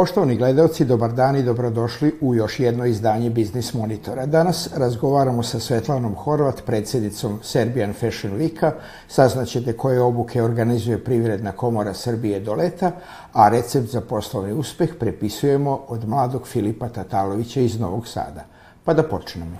Poštovani gledalci, dobar dan i dobrodošli u još jedno izdanje Biznis Monitora. Danas razgovaramo sa Svetlanom Horvat, predsjednicom Serbian Fashion Weeka. Saznaćete koje obuke organizuje Privredna komora Srbije do leta, a recept za poslovni uspeh prepisujemo od mladog Filipa Tatalovića iz Novog Sada. Pa da počnemo.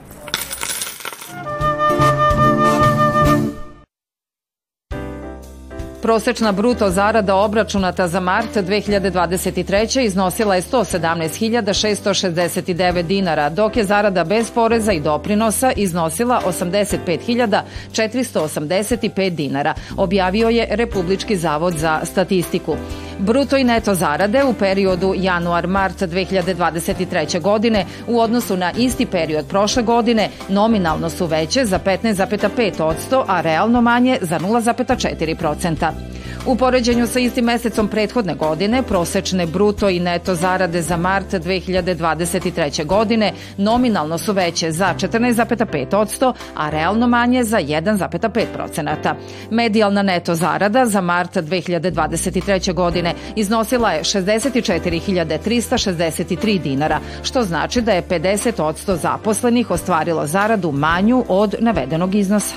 Prosečna bruto zarada obračunata za mart 2023. iznosila je 117.669 dinara, dok je zarada bez poreza i doprinosa iznosila 85.485 dinara, objavio je Republički zavod za statistiku. Bruto i neto zarade u periodu januar-mart 2023. godine u odnosu na isti period prošle godine nominalno su veće za 15,5%, a realno manje za 0,4%. U poređenju sa istim mesecom prethodne godine, prosečne bruto i neto zarade za mart 2023. godine nominalno su veće za 14,5%, a realno manje za 1,5%. Medijalna neto zarada za mart 2023. godine iznosila je 64.363 dinara, što znači da je 50% zaposlenih ostvarilo zaradu manju od navedenog iznosa.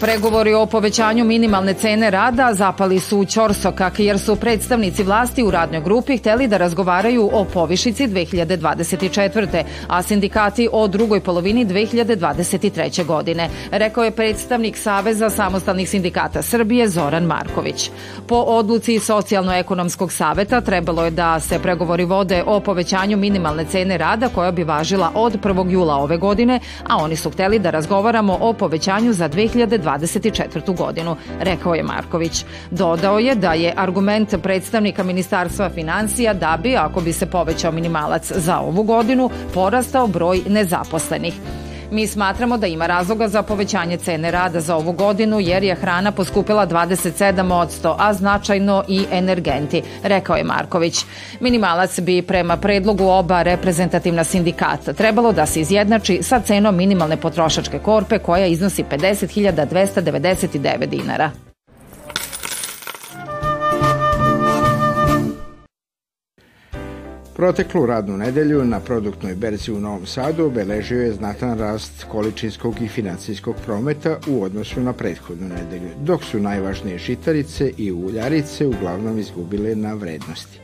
Pregovori o povećanju minimalne cene rada zapali su u Ćorsokak jer su predstavnici vlasti u radnoj grupi hteli da razgovaraju o povišici 2024. a sindikati o drugoj polovini 2023. godine, rekao je predstavnik Saveza samostalnih sindikata Srbije Zoran Marković. Po odluci Socijalno-ekonomskog saveta trebalo je da se pregovori vode o povećanju minimalne cene rada koja bi važila od 1. jula ove godine, a oni su hteli da razgovaramo o povećanju za 2024 2024. godinu, rekao je Marković. Dodao je da je argument predstavnika Ministarstva financija da bi, ako bi se povećao minimalac za ovu godinu, porastao broj nezaposlenih. Mi smatramo da ima razloga za povećanje cene rada za ovu godinu jer je hrana poskupila 27%, a značajno i energenti, rekao je Marković. Minimalac bi prema predlogu oba reprezentativna sindikata trebalo da se izjednači sa cenom minimalne potrošačke korpe koja iznosi 50.299 dinara. Proteklu radnu nedelju na produktnoj berzi u Novom Sadu obeležio je znatan rast količinskog i financijskog prometa u odnosu na prethodnu nedelju, dok su najvažnije žitarice i uljarice uglavnom izgubile na vrednosti.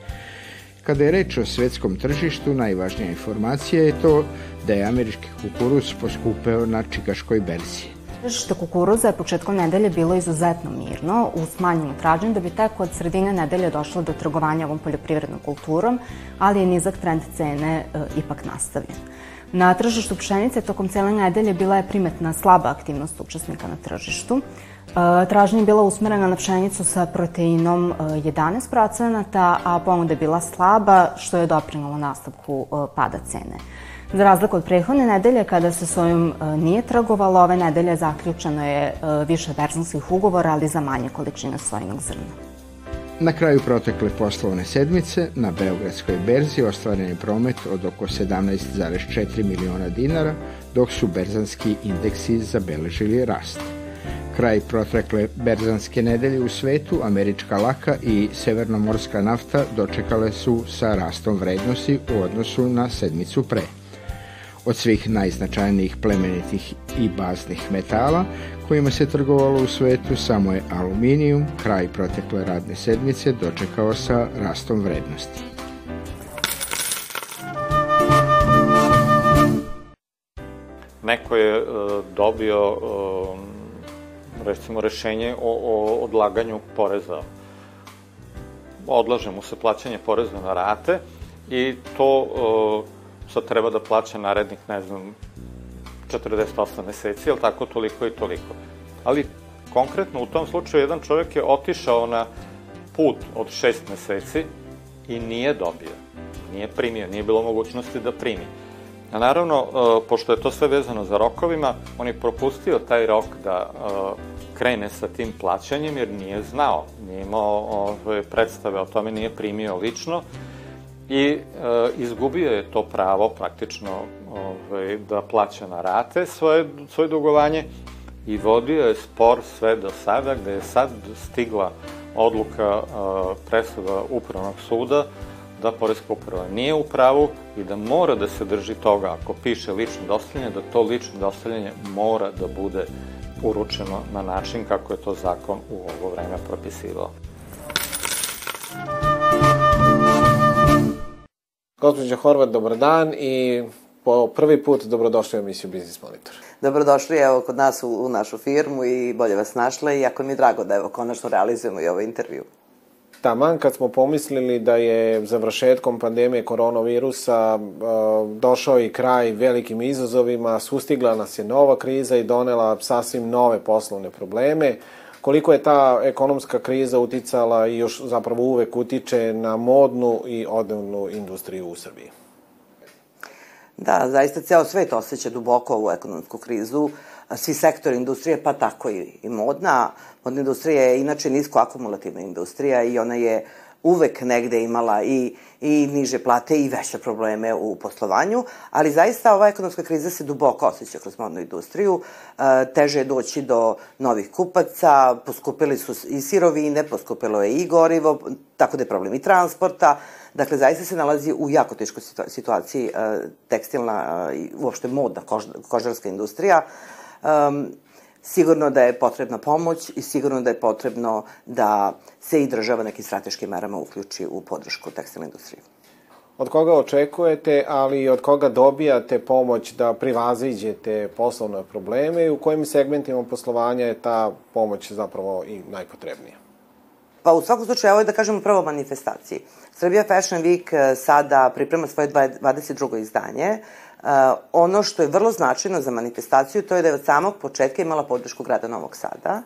Kada je reč o svetskom tržištu, najvažnija informacija je to da je američki kukuruz poskupeo na čikaškoj berzi. Tržište kukuruza je početkom nedelje bilo izuzetno mirno, u smanjenu tražnju, da bi tek od sredine nedelje došlo do trgovanja ovom poljoprivrednom kulturom, ali je nizak trend cene e, ipak nastavljen. Na tržištu pšenice tokom cele nedelje bila je primetna slaba aktivnost učesnika na tržištu. E, tražnja je bila usmerena na pšenicu sa proteinom 11%, e, a ponuda je bila slaba, što je doprinalo nastavku e, pada cene. Za razliku od prethodne nedelje, kada se s ovim e, nije trgovalo, ove nedelje zaključeno je e, više verzanskih ugovora, ali za manje količine sojinog zrna. Na kraju protekle poslovne sedmice na Beogradskoj berzi ostvaren je promet od oko 17,4 miliona dinara, dok su berzanski indeksi zabeležili rast. Kraj protekle berzanske nedelje u svetu, američka laka i severnomorska nafta dočekale su sa rastom vrednosti u odnosu na sedmicu pre. Od svih najznačajnijih plemenitih i baznih metala kojima se trgovalo u svetu samo je aluminijum kraj protekle radne sedmice dočekao sa rastom vrednosti. Neko je uh, dobio uh, recimo rešenje o, o odlaganju poreza. Odlaže mu se plaćanje poreza na rate i to uh, sad treba da plaća narednih, ne znam, 48 meseci, ili tako, toliko i toliko. Ali, konkretno, u tom slučaju, jedan čovjek je otišao na put od 6 meseci i nije dobio, nije primio, nije bilo mogućnosti da primi. A naravno, e, pošto je to sve vezano za rokovima, on je propustio taj rok da e, krene sa tim plaćanjem jer nije znao, nije imao predstave o tome, nije primio lično i e, izgubio je to pravo praktično ovaj, da plaća na rate svoje, svoje dugovanje i vodio je spor sve do sada, gde je sad stigla odluka e, presuda Upravnog suda da Poreska uprava nije u pravu i da mora da se drži toga, ako piše lično dostavljanje, da to lično dostavljanje mora da bude uručeno na način kako je to zakon u ovo vreme propisivao. Gospodin Horvat, dobar dan i po prvi put dobrodošli u emisiju Business Monitor. Dobrodošli evo kod nas u, u našu firmu i bolje vas našle i jako mi je drago da evo konačno realizujemo i ovaj intervju. Taman kad smo pomislili da je završetkom pandemije koronavirusa uh, došao i kraj velikim izazovima, sustigla nas je nova kriza i donela sasvim nove poslovne probleme. Koliko je ta ekonomska kriza uticala i još zapravo uvek utiče na modnu i odevnu industriju u Srbiji? Da, zaista ceo svet osjeća duboko ovu ekonomsku krizu, svi sektori industrije, pa tako i, i modna. Modna industrija je inače nisko akumulativna industrija i ona je uvek negde imala i, i niže plate i veće probleme u poslovanju, ali zaista ova ekonomska kriza se duboko osjeća kroz modnu industriju. E, teže je doći do novih kupaca, poskupili su i sirovine, poskupilo je i gorivo, tako da je problem i transporta. Dakle, zaista se nalazi u jako teškoj situaciji e, tekstilna e, i uopšte modna kož, kožarska industrija. Sigurno da je potrebna pomoć i sigurno da je potrebno da se i država nekim strateškim merama uključi u podršku tekstilne industrije. Od koga očekujete, ali i od koga dobijate pomoć da privaziđete poslovne probleme i u kojim segmentima poslovanja je ta pomoć zapravo i najpotrebnija? Pa u svakom slučaju, evo je da kažemo prvo manifestaciji. Srbija Fashion Week eh, sada priprema svoje 22. izdanje. Uh, ono što je vrlo značajno za manifestaciju, to je da je od samog početka imala podršku grada Novog Sada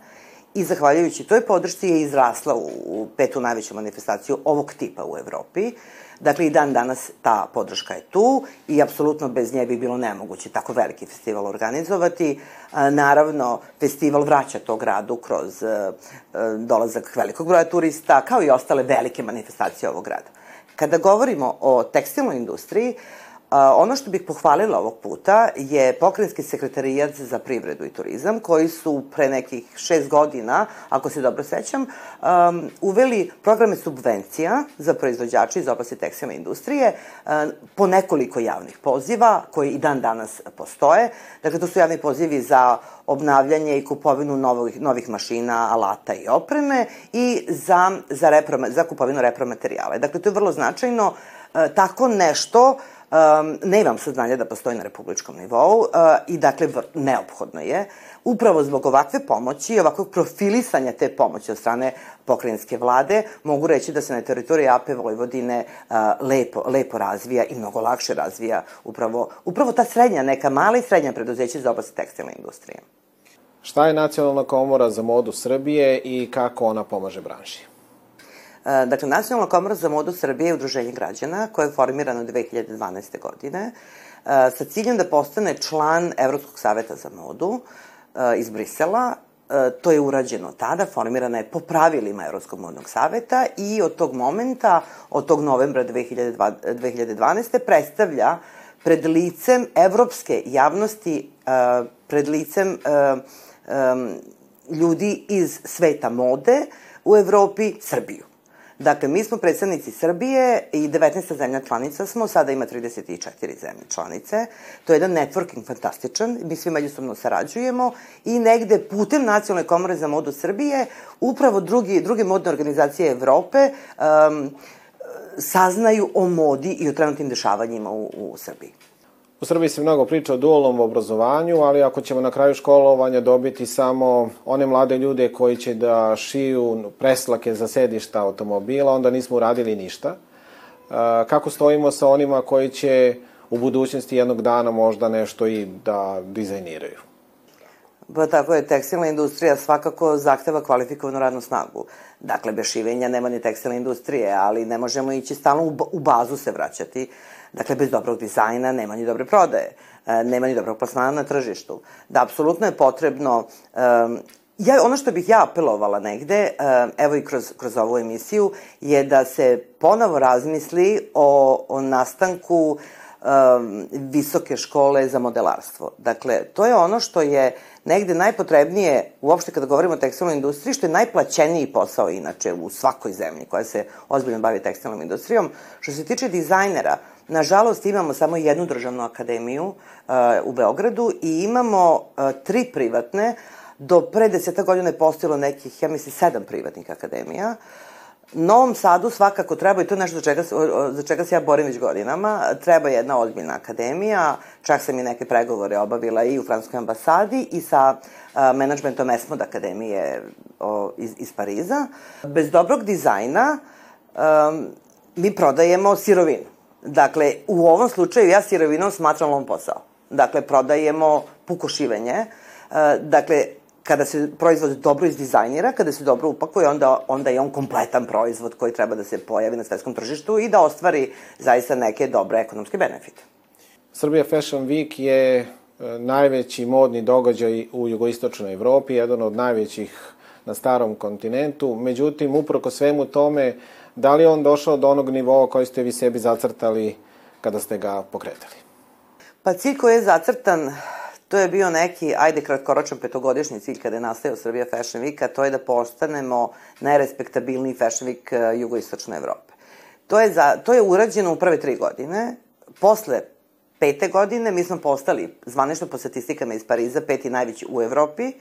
i zahvaljujući toj podršci je izrasla u, petu najveću manifestaciju ovog tipa u Evropi. Dakle, i dan danas ta podrška je tu i apsolutno bez nje bi bilo nemoguće tako veliki festival organizovati. Naravno, festival vraća to gradu kroz dolazak velikog broja turista, kao i ostale velike manifestacije ovog grada. Kada govorimo o tekstilnoj industriji, ono što bih pohvalila ovog puta je pokrenjski sekretarijat za privredu i turizam, koji su pre nekih šest godina, ako se dobro sećam, um, uveli programe subvencija za proizvođače iz oblasti tekstilne industrije um, po nekoliko javnih poziva, koji i dan danas postoje. Dakle, to su javni pozivi za obnavljanje i kupovinu novih, novih mašina, alata i opreme i za, za, reprome, za kupovinu repromaterijala. Dakle, to je vrlo značajno. Uh, tako nešto uh, Um, ne imam saznanja da postoji na republičkom nivou uh, i dakle neophodno je upravo zbog ovakve pomoći i ovakvog profilisanja te pomoći od strane pokrajinske vlade, mogu reći da se na teritoriji AP Vojvodine uh, lepo, lepo razvija i mnogo lakše razvija upravo, upravo ta srednja, neka mala i srednja preduzeća za oblasti tekstilne industrije. Šta je Nacionalna komora za modu Srbije i kako ona pomaže branši? E, dakle, Nacionalna komora za modu Srbije je udruženje građana koje je formirano 2012. godine e, sa ciljem da postane član Evropskog saveta za modu e, iz Brisela. To je urađeno tada, formirana je po pravilima Evropskog modnog saveta i od tog momenta, od tog novembra 2012. predstavlja pred licem evropske javnosti, pred licem ljudi iz sveta mode u Evropi Srbiju. Dakle, mi smo predstavnici Srbije i 19. zemlja članica smo, sada ima 34 zemlje članice. To je jedan networking fantastičan, mi svi međusobno sarađujemo i negde putem Nacionalne komore za modu Srbije, upravo drugi, druge modne organizacije Evrope um, saznaju o modi i o trenutnim dešavanjima u, u Srbiji. U Srbiji se mnogo priča o dualnom obrazovanju, ali ako ćemo na kraju školovanja dobiti samo one mlade ljude koji će da šiju preslake za sedišta automobila, onda nismo uradili ništa. Kako stojimo sa onima koji će u budućnosti jednog dana možda nešto i da dizajniraju? Pa tako je, tekstilna industrija svakako zahteva kvalifikovanu radnu snagu. Dakle, bez šivenja nema ni tekstilne industrije, ali ne možemo ići stalno u bazu se vraćati. Dakle, bez dobrog dizajna nema ni dobre prodaje, e, nema ni dobrog plasmana na tržištu. Da, apsolutno je potrebno um, Ja, ono što bih ja apelovala negde, evo i kroz, kroz ovu emisiju, je da se ponovo razmisli o, o nastanku visoke škole za modelarstvo. Dakle, to je ono što je negde najpotrebnije, uopšte kada govorimo o tekstilnoj industriji, što je najplaćeniji posao inače u svakoj zemlji koja se ozbiljno bavi tekstilnom industrijom. Što se tiče dizajnera, nažalost imamo samo jednu državnu akademiju uh, u Beogradu i imamo uh, tri privatne, do pre deseta godina je postojalo nekih, ja mislim, sedam privatnih akademija. Novom Sadu svakako treba, i to je nešto za čega, za čega se ja borim već godinama, treba jedna ozbiljna akademija, čak sam i neke pregovore obavila i u Francuskoj ambasadi i sa uh, menadžmentom Esmod akademije o, iz, iz Pariza. Bez dobrog dizajna um, mi prodajemo sirovinu. Dakle, u ovom slučaju ja sirovinom smatram lovom posao. Dakle, prodajemo pukošivenje. Uh, dakle, kada se proizvod dobro izdizajnira, kada se dobro upakuje, onda, onda je on kompletan proizvod koji treba da se pojavi na svetskom tržištu i da ostvari zaista neke dobre ekonomske benefite. Srbija Fashion Week je e, najveći modni događaj u jugoistočnoj Evropi, jedan od najvećih na starom kontinentu. Međutim, uproko svemu tome, da li on došao do onog nivoa koji ste vi sebi zacrtali kada ste ga pokretali? Pa cilj koji je zacrtan To je bio neki, ajde, kratkoročan petogodišnji cilj kada je nastao Srbija Fashion Week, a to je da postanemo najrespektabilniji Fashion Week uh, jugoistočne Evrope. To je, za, to je urađeno u prve tri godine. Posle pete godine mi smo postali, zvanično po statistikama iz Pariza, peti najveći u Evropi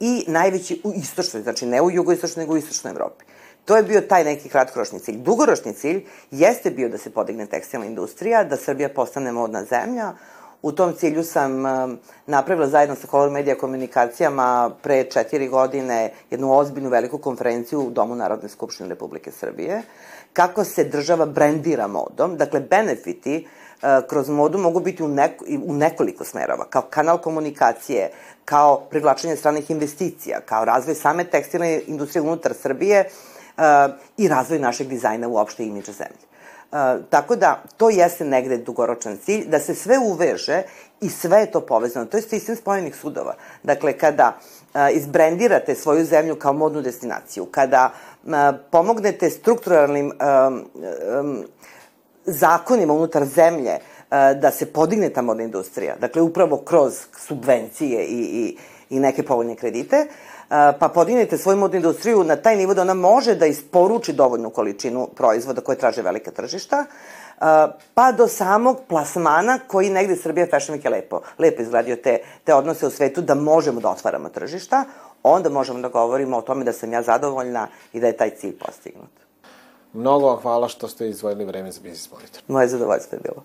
i najveći u istočnoj, znači ne u jugoistočnoj, nego u istočnoj Evropi. To je bio taj neki kratkoročni cilj. Dugoročni cilj jeste bio da se podigne tekstilna industrija, da Srbija postane modna zemlja, U tom cilju sam um, napravila zajedno sa Color Media komunikacijama pre četiri godine jednu ozbiljnu veliku konferenciju u Domu Narodne skupštine Republike Srbije. Kako se država brendira modom, dakle benefiti uh, kroz modu mogu biti u, neko, u nekoliko smerova, kao kanal komunikacije, kao privlačenje stranih investicija, kao razvoj same tekstilne industrije unutar Srbije i razvoj našeg dizajna uopšte imidža zemlje tako da, to jeste negde dugoročan cilj, da se sve uveže i sve je to povezano. To je sistem spojenih sudova. Dakle, kada a, izbrendirate svoju zemlju kao modnu destinaciju, kada a, pomognete strukturalnim a, zakonima unutar zemlje da se podigne ta modna industrija, dakle, upravo kroz subvencije i, i, i neke povoljne kredite, pa podignete svoju modnu industriju na taj nivo da ona može da isporuči dovoljnu količinu proizvoda koje traže velika tržišta, pa do samog plasmana koji negde Srbija Fashion Week je lepo, lepo izgradio te, te odnose u svetu da možemo da otvaramo tržišta, onda možemo da govorimo o tome da sam ja zadovoljna i da je taj cilj postignut. Mnogo vam hvala što ste izvojili vreme za Business Monitor. Moje zadovoljstvo je bilo.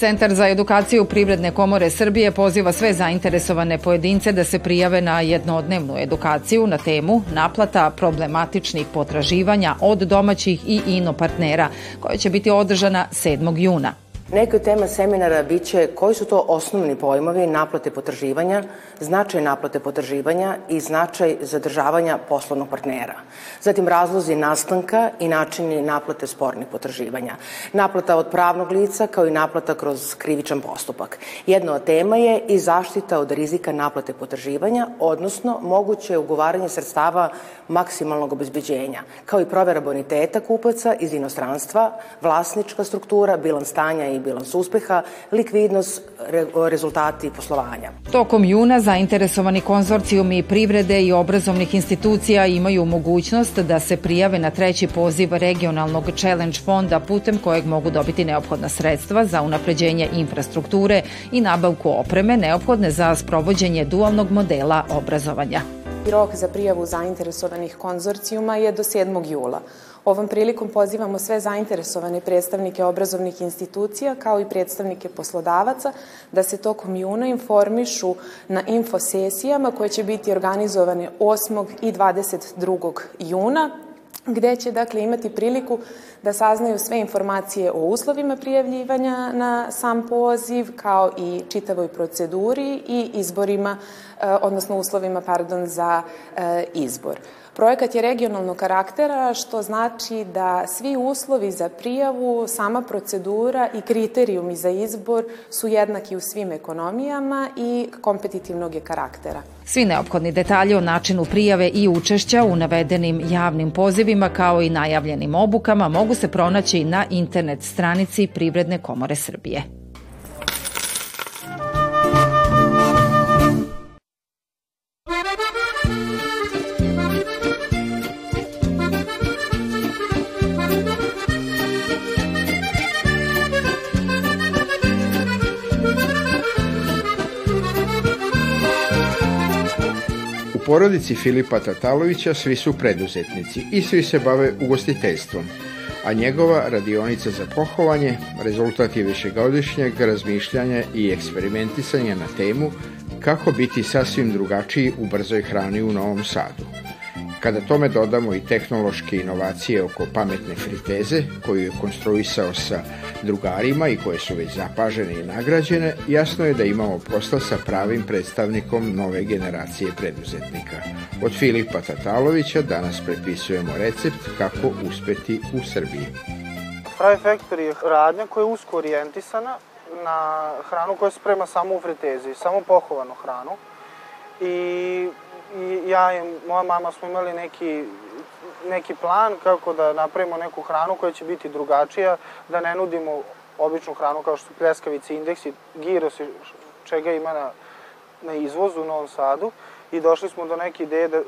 Centar za edukaciju Privredne komore Srbije poziva sve zainteresovane pojedince da se prijave na jednodnevnu edukaciju na temu naplata problematičnih potraživanja od domaćih i ino partnera, koja će biti održana 7. juna. Neka tema seminara biće koji su to osnovni pojmovi naplate potraživanja, značaj naplate potraživanja i značaj zadržavanja poslovnog partnera. Zatim razlozi nastanka i načini naplate spornih potraživanja. Naplata od pravnog lica kao i naplata kroz krivičan postupak. Jedna od tema je i zaštita od rizika naplate potraživanja, odnosno moguće ugovaranje sredstava maksimalnog obezbeđenja, kao i provera boniteta kupaca iz inostranstva, vlasnička struktura, bilans stanja i bilans uspeha, likvidnost, re, rezultati poslovanja. Tokom juna zainteresovani konzorcijumi privrede i obrazovnih institucija imaju mogućnost da se prijave na treći poziv regionalnog challenge fonda putem kojeg mogu dobiti neophodna sredstva za unapređenje infrastrukture i nabavku opreme neophodne za sprovođenje dualnog modela obrazovanja. Rok za prijavu zainteresovanih konzorcijuma je do 7. jula. Ovom prilikom pozivamo sve zainteresovane predstavnike obrazovnih institucija kao i predstavnike poslodavaca da se tokom juna informišu na infosesijama koje će biti organizovane 8. i 22. juna gde će dakle imati priliku da saznaju sve informacije o uslovima prijavljivanja na sam poziv, kao i čitavoj proceduri i izborima, e, odnosno uslovima, pardon, za e, izbor. Projekat je regionalnog karaktera, što znači da svi uslovi za prijavu, sama procedura i kriterijumi za izbor su jednaki u svim ekonomijama i kompetitivnog je karaktera. Svi neophodni detalji o načinu prijave i učešća u navedenim javnim pozivima kao i najavljenim obukama mogu se pronaći na internet stranici Privredne komore Srbije. Porodici Filipa Tatalovića svi su preduzetnici i svi se bave ugostiteljstvom, a njegova radionica za pohovanje rezultat je višegodišnjeg razmišljanja i eksperimentisanja na temu kako biti sasvim drugačiji u brzoj hrani u Novom Sadu. Kada tome dodamo i tehnološke inovacije oko pametne friteze, koju je konstruisao sa drugarima i koje su već zapažene i nagrađene, jasno je da imamo posla sa pravim predstavnikom nove generacije preduzetnika. Od Filipa Tatalovića danas prepisujemo recept kako uspeti u Srbiji. Fry Factory je radnja koja je usko orijentisana na hranu koja se sprema samo u fritezi, samo pohovanu hranu. I i ja i moja mama smo imali neki, neki plan kako da napravimo neku hranu koja će biti drugačija, da ne nudimo običnu hranu kao što su pljeskavice, indeksi, giros i čega ima na, na izvozu u Novom Sadu. I došli smo do neke ideje da,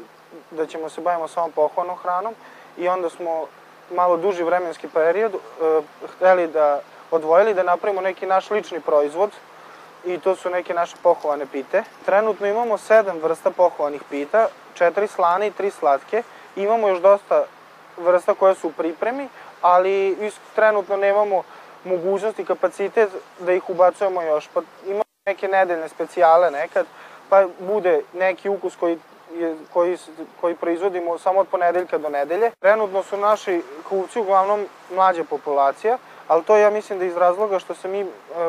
da ćemo se bavimo samo pohvalnom hranom. I onda smo malo duži vremenski period uh, hteli da odvojili da napravimo neki naš lični proizvod i to su neke naše pohovane pite. Trenutno imamo sedam vrsta pohovanih pita, četiri slane i tri slatke. Imamo još dosta vrsta koje su u pripremi, ali trenutno nemamo mogućnost i kapacitet da ih ubacujemo još. Pa imamo neke nedeljne specijale nekad, pa bude neki ukus koji je, koji, koji proizvodimo samo od ponedeljka do nedelje. Trenutno su naši kupci uglavnom mlađa populacija, ali to ja mislim da iz razloga što se mi e,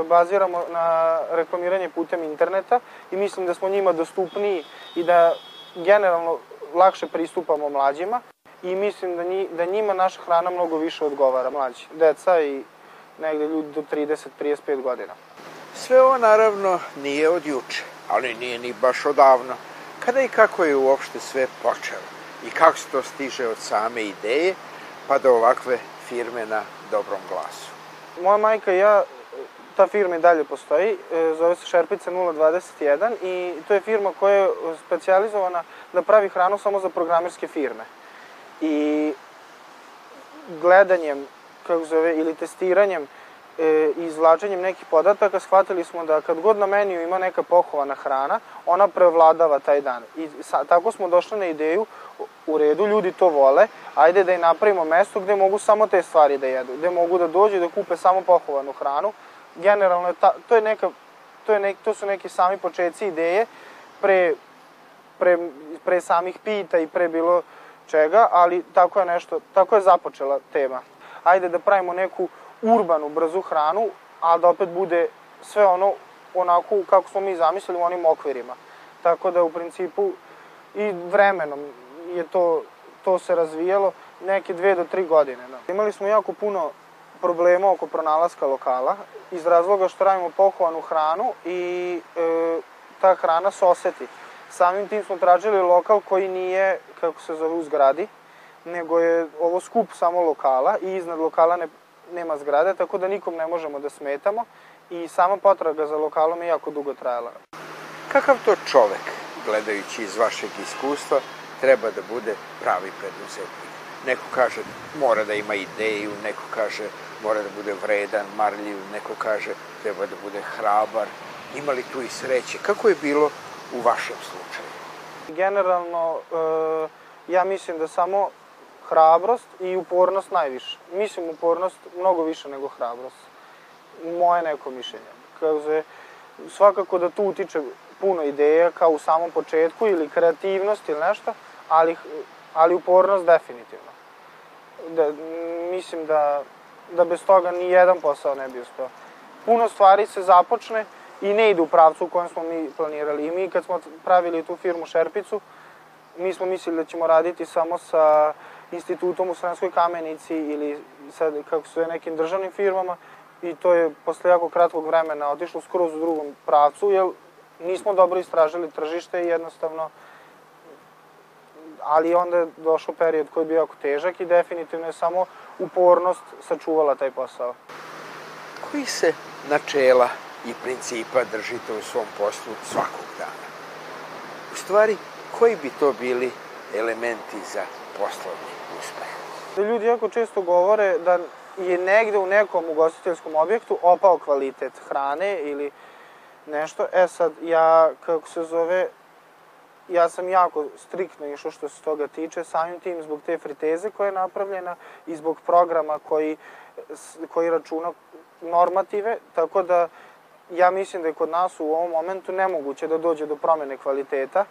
baziramo na reklamiranje putem interneta i mislim da smo njima dostupniji i da generalno lakše pristupamo mlađima i mislim da, nji, da njima naša hrana mnogo više odgovara mlađi, deca i negde ljudi do 30-35 godina. Sve ovo naravno nije od juče, ali nije ni baš odavno. Kada i kako je uopšte sve počelo i kako se to stiže od same ideje pa do ovakve firme na dobrom glasu. Moja majka i ja, ta firma i dalje postoji, e, zove se Šerpice 021 i to je firma koja je specializowana da pravi hranu samo za programerske firme. I gledanjem, kako zove, ili testiranjem e, i izvlačenjem nekih podataka shvatili smo da kad god na meniju ima neka pohovana hrana, ona prevladava taj dan. I sa, tako smo došli na ideju, u redu, ljudi to vole, ajde da i napravimo mesto gde mogu samo te stvari da jedu, gde mogu da dođu i da kupe samo pohovanu hranu. Generalno, ta, to, je neka, to, je nek, to su neki sami početci ideje pre, pre, pre samih pita i pre bilo čega, ali tako je nešto, tako je započela tema. Ajde da pravimo neku urbanu, brzu hranu, a da opet bude sve ono onako kako smo mi zamislili u onim okvirima. Tako da u principu i vremenom je to, to se razvijalo neke dve do tri godine. Da. Imali smo jako puno problema oko pronalaska lokala iz razloga što radimo pohovanu hranu i e, ta hrana se oseti. Samim tim smo tražili lokal koji nije, kako se zove, u zgradi, nego je ovo skup samo lokala i iznad lokala ne, nema zgrade, tako da nikom ne možemo da smetamo i sama potraga za lokalom je jako dugo trajala. Kakav to čovek, gledajući iz vašeg iskustva, treba da bude pravi preduzetnik? Neko kaže mora da ima ideju, neko kaže mora da bude vredan, marljiv, neko kaže treba da bude hrabar. Ima li tu i sreće? Kako je bilo u vašem slučaju? Generalno, e, ja mislim da samo hrabrost i upornost najviše. Mislim upornost mnogo više nego hrabrost. Moje neko mišljenje. Kaže, svakako da tu utiče puno ideja kao u samom početku ili kreativnost ili nešto, ali, ali upornost definitivno. Da, mislim da, da bez toga ni jedan posao ne bi uspeo. Puno stvari se započne i ne ide u pravcu u kojem smo mi planirali. I mi kad smo pravili tu firmu Šerpicu, mi smo mislili da ćemo raditi samo sa institutom u Sremskoj kamenici ili sa, kako su je, nekim državnim firmama i to je posle jako kratkog vremena otišlo skroz u drugom pravcu, jer nismo dobro istražili tržište i jednostavno ali onda je došao period koji je bio jako težak i definitivno je samo upornost sačuvala taj posao. Koji se načela i principa držite u svom poslu svakog dana? U stvari, koji bi to bili elementi za poslovni ljudi jako često govore da je negde u nekom ugostiteljskom objektu opao kvalitet hrane ili nešto. E sad, ja, kako se zove, ja sam jako striktno išao što se toga tiče, samim tim zbog te friteze koja je napravljena i zbog programa koji, koji računa normative, tako da ja mislim da je kod nas u ovom momentu nemoguće da dođe do promene kvaliteta,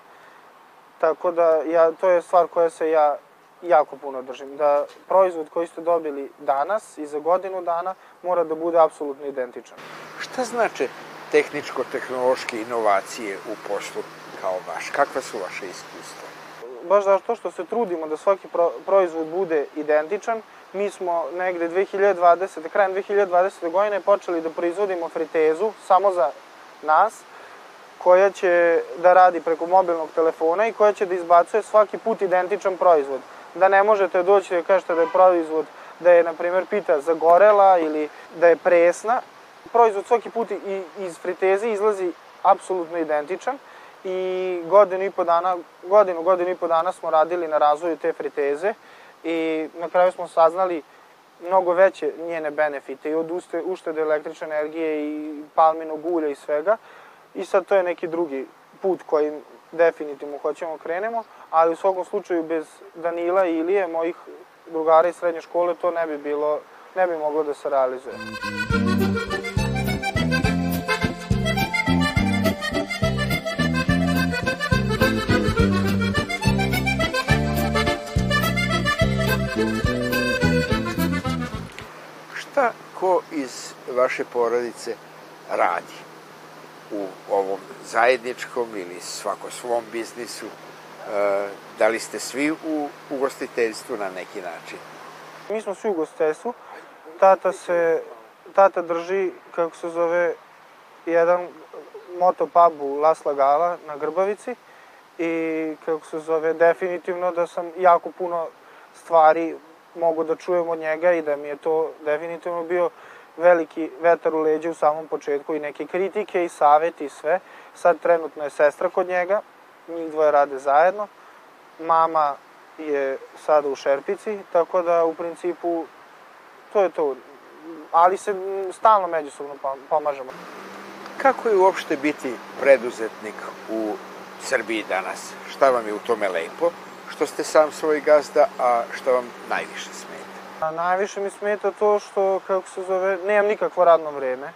tako da ja, to je stvar koja se ja jako puno držim. Da proizvod koji ste dobili danas i za godinu dana mora da bude apsolutno identičan. Šta znači tehničko-tehnološke inovacije u poslu kao vaš? Kakva su vaše iskustva? Baš zato što se trudimo da svaki pro, proizvod bude identičan, mi smo negde 2020. krajem 2020. godine počeli da proizvodimo fritezu samo za nas, koja će da radi preko mobilnog telefona i koja će da izbacuje svaki put identičan proizvod. Da ne možete doći da kažete da je proizvod, da je, na primjer, pita zagorela ili da je presna. Proizvod svaki put iz friteze izlazi apsolutno identičan i godinu i po dana, godinu, godinu i po dana smo radili na razvoju te friteze i na kraju smo saznali mnogo veće njene benefite i od uštede električne energije i palminog ulja i svega. I sad to je neki drugi put kojim definitivno hoćemo krenemo, ali u svakom slučaju bez Danila i Ilije, mojih drugara iz srednje škole, to ne bi bilo, ne bi moglo da se realizuje. Šta ko iz vaše porodice radi u ovom zajedničkom ili svako svom biznisu? E, da li ste svi u ugostiteljstvu na neki način? Mi smo svi u ugostiteljstvu. Tata se, tata drži, kako se zove, jedan moto pub u Las Lagala na Grbavici i kako se zove, definitivno da sam jako puno stvari mogu da čujem od njega i da mi je to definitivno bio veliki vetar u leđe u samom početku i neke kritike i saveti i sve. Sad trenutno je sestra kod njega, njih dvoje rade zajedno. Mama je sada u Šerpici, tako da u principu to je to. Ali se stalno međusobno pomažemo. Kako je uopšte biti preduzetnik u Srbiji danas? Šta vam je u tome lepo? Što ste sam svoj gazda, a što vam najviše smeta? A najviše mi smeta to što, kako se zove, nemam nikakvo radno vreme.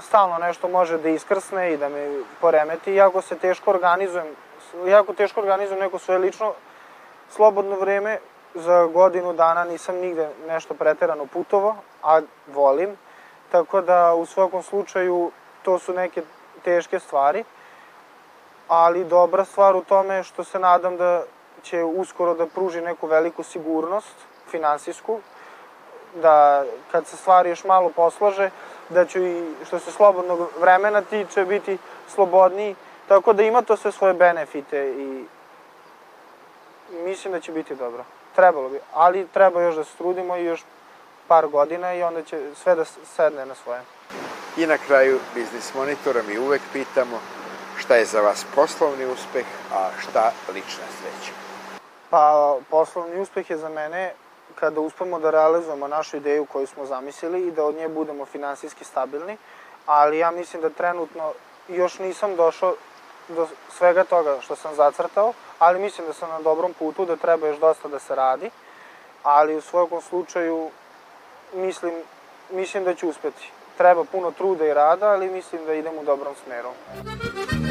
Stalno nešto može da iskrsne i da me poremeti, jako se teško organizujem, jako teško organizujem neko svoje lično slobodno vreme. Za godinu dana nisam nigde nešto preterano putovo, a volim. Tako da u svakom slučaju to su neke teške stvari ali dobra stvar u tome je što se nadam da će uskoro da pruži neku veliku sigurnost finansijsku, da kad se stvari još malo poslaže, da ću i što se slobodnog vremena tiče biti slobodniji, tako da ima to sve svoje benefite i mislim da će biti dobro. Trebalo bi, ali treba još da se trudimo i još par godina i onda će sve da sedne na svoje. I na kraju Biznis Monitora mi uvek pitamo šta je za vas poslovni uspeh, a šta lična sreća? Pa, poslovni uspeh je za mene kada uspemo da realizujemo našu ideju koju smo zamislili i da od nje budemo finansijski stabilni, ali ja mislim da trenutno još nisam došao do svega toga što sam zacrtao, ali mislim da sam na dobrom putu, da treba još dosta da se radi, ali u svakom slučaju mislim, mislim da ću uspeti. Treba puno truda i rada, ali mislim da idem u dobrom smeru. To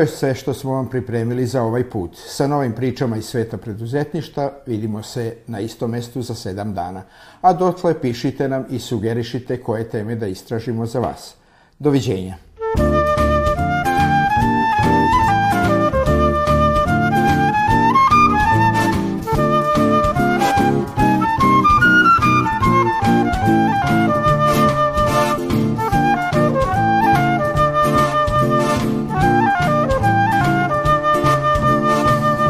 je sve što smo vam pripremili za ovaj put. Sa novim pričama iz sveta preduzetništa vidimo se na istom mestu za sedam dana. A dotle pišite nam i sugerišite koje teme da istražimo za vas. Doviđenja.